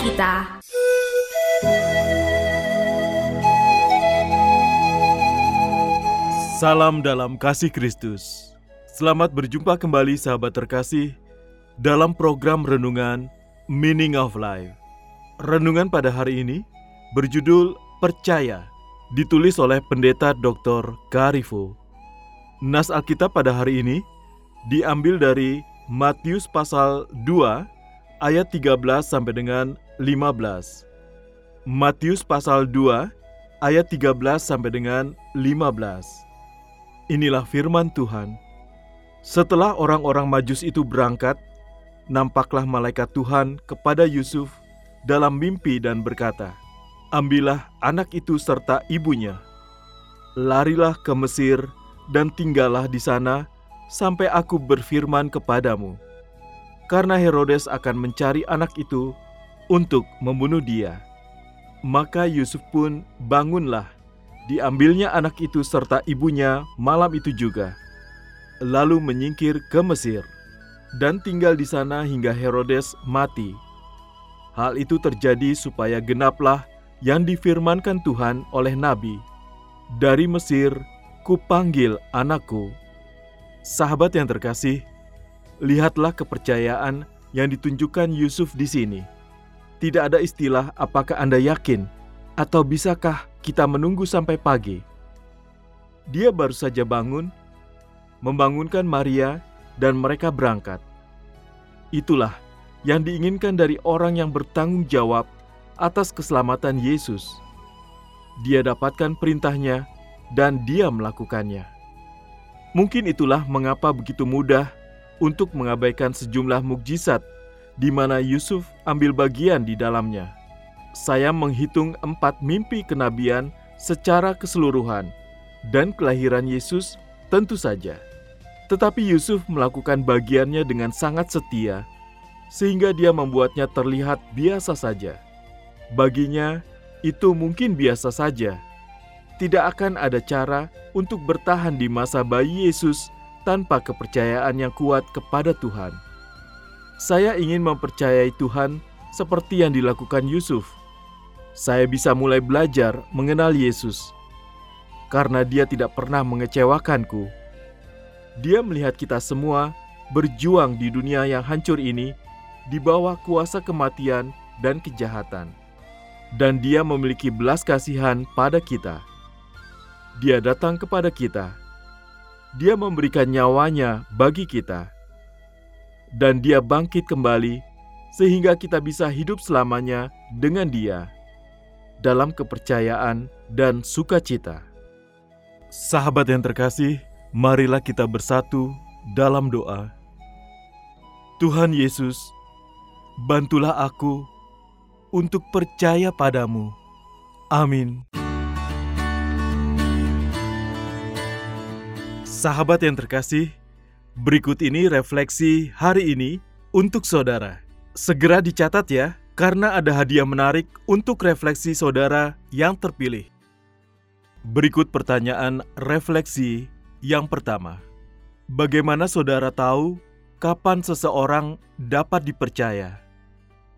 Kita Salam dalam kasih Kristus. Selamat berjumpa kembali sahabat terkasih dalam program renungan Meaning of Life. Renungan pada hari ini berjudul Percaya, ditulis oleh Pendeta Dr. Karifo. Nas Alkitab pada hari ini diambil dari Matius pasal 2 ayat 13 sampai dengan 15. Matius pasal 2 ayat 13 sampai dengan 15. Inilah firman Tuhan. Setelah orang-orang Majus itu berangkat, nampaklah malaikat Tuhan kepada Yusuf dalam mimpi dan berkata, "Ambillah anak itu serta ibunya, larilah ke Mesir dan tinggallah di sana sampai aku berfirman kepadamu." Karena Herodes akan mencari anak itu untuk membunuh dia. Maka Yusuf pun bangunlah Diambilnya anak itu serta ibunya malam itu juga, lalu menyingkir ke Mesir dan tinggal di sana hingga Herodes mati. Hal itu terjadi supaya genaplah yang difirmankan Tuhan oleh nabi, "Dari Mesir kupanggil anakku." Sahabat yang terkasih, lihatlah kepercayaan yang ditunjukkan Yusuf di sini. Tidak ada istilah apakah Anda yakin atau bisakah kita menunggu sampai pagi. Dia baru saja bangun, membangunkan Maria, dan mereka berangkat. Itulah yang diinginkan dari orang yang bertanggung jawab atas keselamatan Yesus. Dia dapatkan perintahnya, dan dia melakukannya. Mungkin itulah mengapa begitu mudah untuk mengabaikan sejumlah mukjizat di mana Yusuf ambil bagian di dalamnya saya menghitung empat mimpi kenabian secara keseluruhan dan kelahiran Yesus tentu saja. Tetapi Yusuf melakukan bagiannya dengan sangat setia, sehingga dia membuatnya terlihat biasa saja. Baginya, itu mungkin biasa saja. Tidak akan ada cara untuk bertahan di masa bayi Yesus tanpa kepercayaan yang kuat kepada Tuhan. Saya ingin mempercayai Tuhan seperti yang dilakukan Yusuf saya bisa mulai belajar mengenal Yesus karena Dia tidak pernah mengecewakanku. Dia melihat kita semua berjuang di dunia yang hancur ini di bawah kuasa kematian dan kejahatan, dan Dia memiliki belas kasihan pada kita. Dia datang kepada kita, Dia memberikan nyawanya bagi kita, dan Dia bangkit kembali sehingga kita bisa hidup selamanya dengan Dia dalam kepercayaan dan sukacita. Sahabat yang terkasih, marilah kita bersatu dalam doa. Tuhan Yesus, bantulah aku untuk percaya padamu. Amin. Sahabat yang terkasih, berikut ini refleksi hari ini untuk saudara. Segera dicatat ya karena ada hadiah menarik untuk refleksi saudara yang terpilih. Berikut pertanyaan refleksi yang pertama. Bagaimana saudara tahu kapan seseorang dapat dipercaya?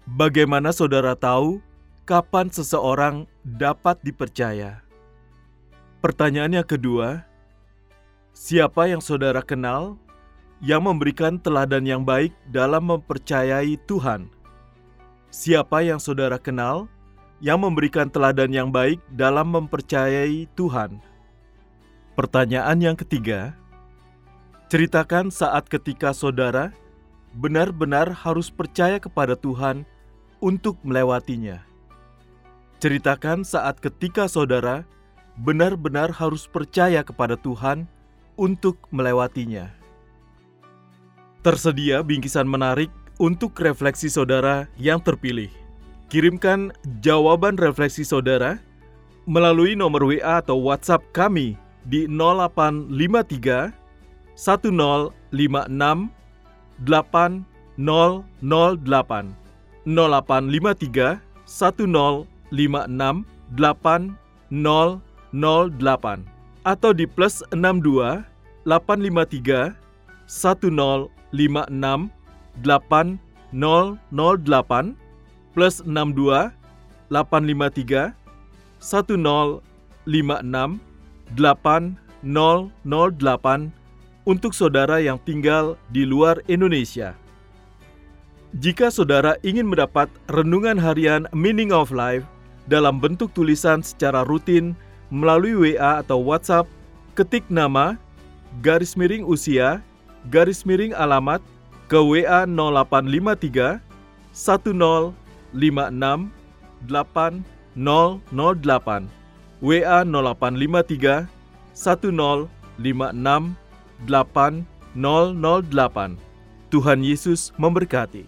Bagaimana saudara tahu kapan seseorang dapat dipercaya? Pertanyaan yang kedua, siapa yang saudara kenal yang memberikan teladan yang baik dalam mempercayai Tuhan? Siapa yang saudara kenal yang memberikan teladan yang baik dalam mempercayai Tuhan? Pertanyaan yang ketiga, ceritakan saat ketika saudara benar-benar harus percaya kepada Tuhan untuk melewatinya. Ceritakan saat ketika saudara benar-benar harus percaya kepada Tuhan untuk melewatinya. Tersedia bingkisan menarik untuk refleksi saudara yang terpilih. Kirimkan jawaban refleksi saudara melalui nomor WA atau WhatsApp kami di 0853 1056 8008 0853 1056 8008 atau di plus 62 853 1056 8008 plus 62 853 1056 8008 untuk saudara yang tinggal di luar Indonesia. Jika saudara ingin mendapat renungan harian Meaning of Life dalam bentuk tulisan secara rutin melalui WA atau WhatsApp, ketik nama, garis miring usia, garis miring alamat ke WA 0853 1056 8008 WA 0853 1056 8008 Tuhan Yesus memberkati.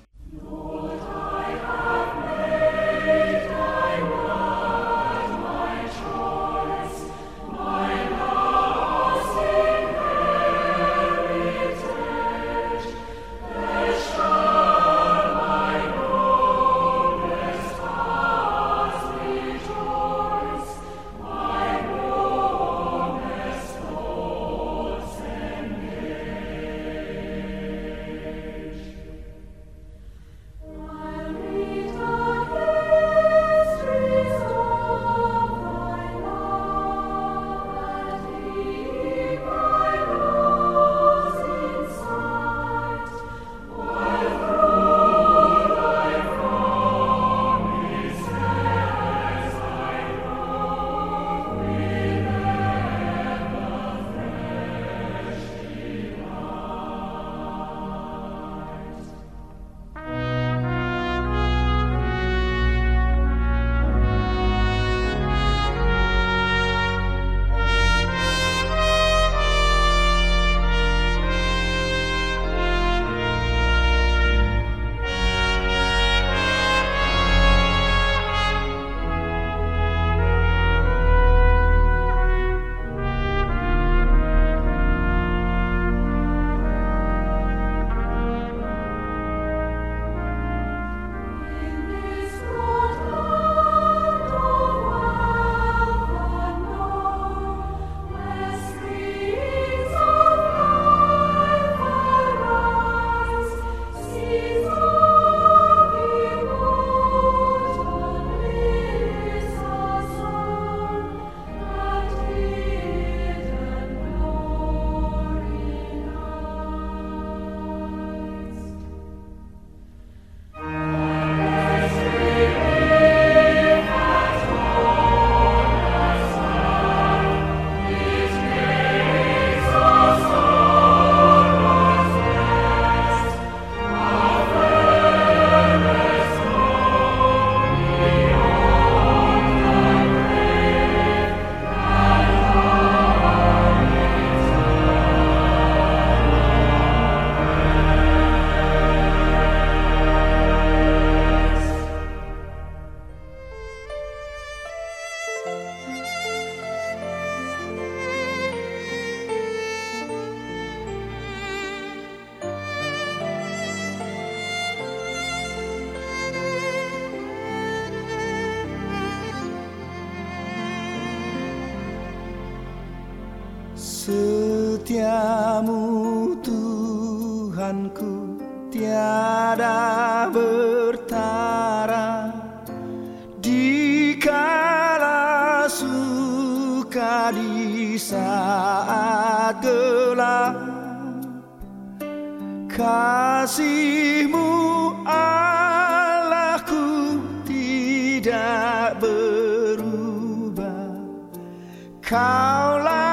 Setiamu Tuhanku tiada bertara. Di kala suka di saat gelap kasihmu Allahku tidak berubah. Kaulah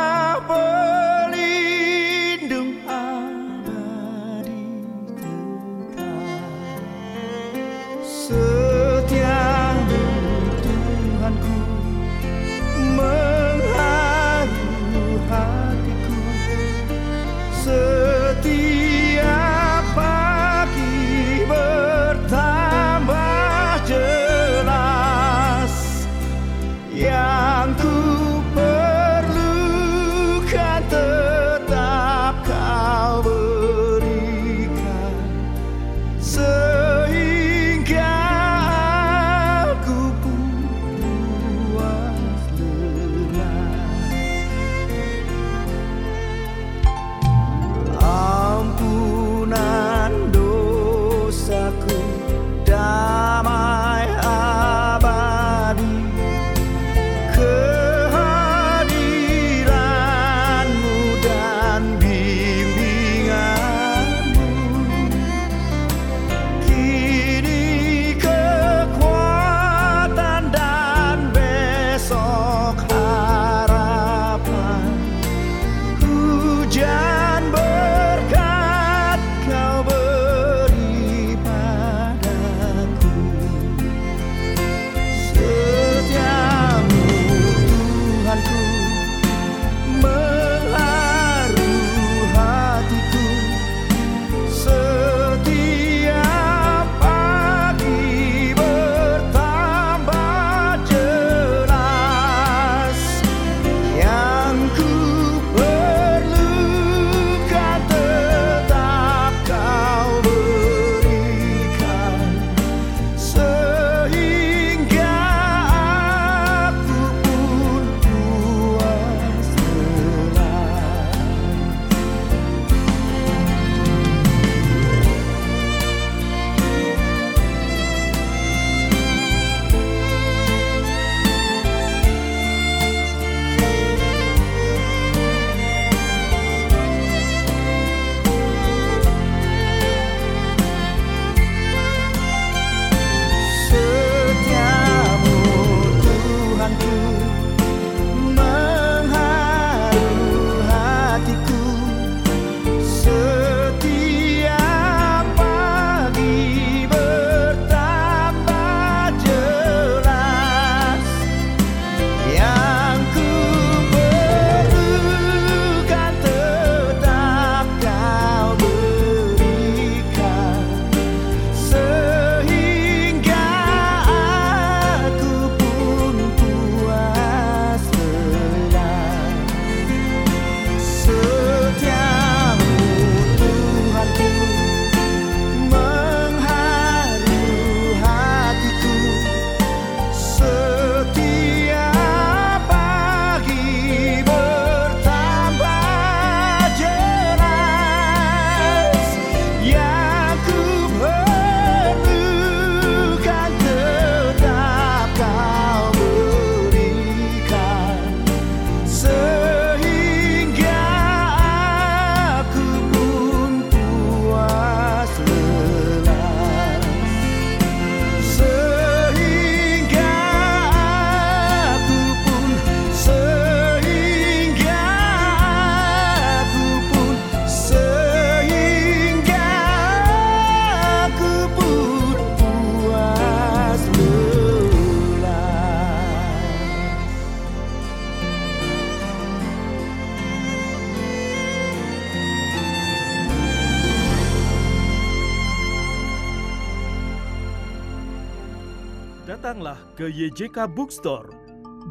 ke YJK Bookstore.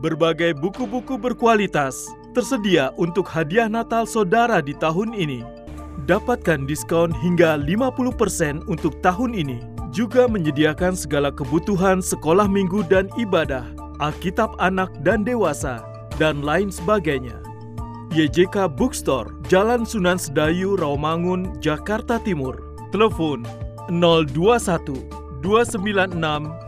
Berbagai buku-buku berkualitas tersedia untuk hadiah Natal saudara di tahun ini. Dapatkan diskon hingga 50% untuk tahun ini. Juga menyediakan segala kebutuhan sekolah minggu dan ibadah, Alkitab anak dan dewasa, dan lain sebagainya. YJK Bookstore, Jalan Sunan Sedayu, Rawamangun, Jakarta Timur. Telepon 021 296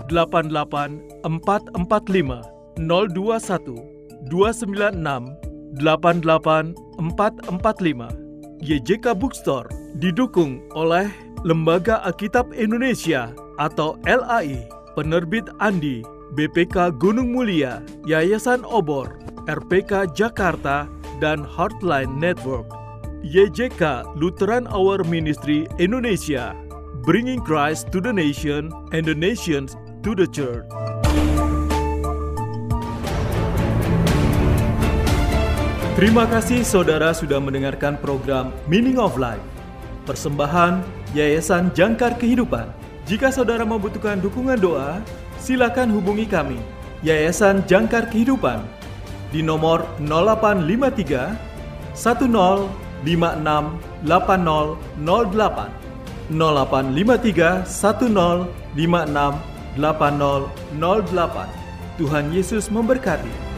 88 445 021 296 88 445 YJK Bookstore didukung oleh Lembaga Alkitab Indonesia atau LAI, Penerbit Andi, BPK Gunung Mulia, Yayasan Obor, RPK Jakarta, dan Heartline Network. YJK Lutheran Hour Ministry Indonesia, bringing Christ to the nation and the nations to the church. Terima kasih saudara sudah mendengarkan program Meaning of Life. Persembahan Yayasan Jangkar Kehidupan. Jika saudara membutuhkan dukungan doa, silakan hubungi kami, Yayasan Jangkar Kehidupan, di nomor 0853 1056 8008 0853 1056 8008. Tuhan Yesus memberkati.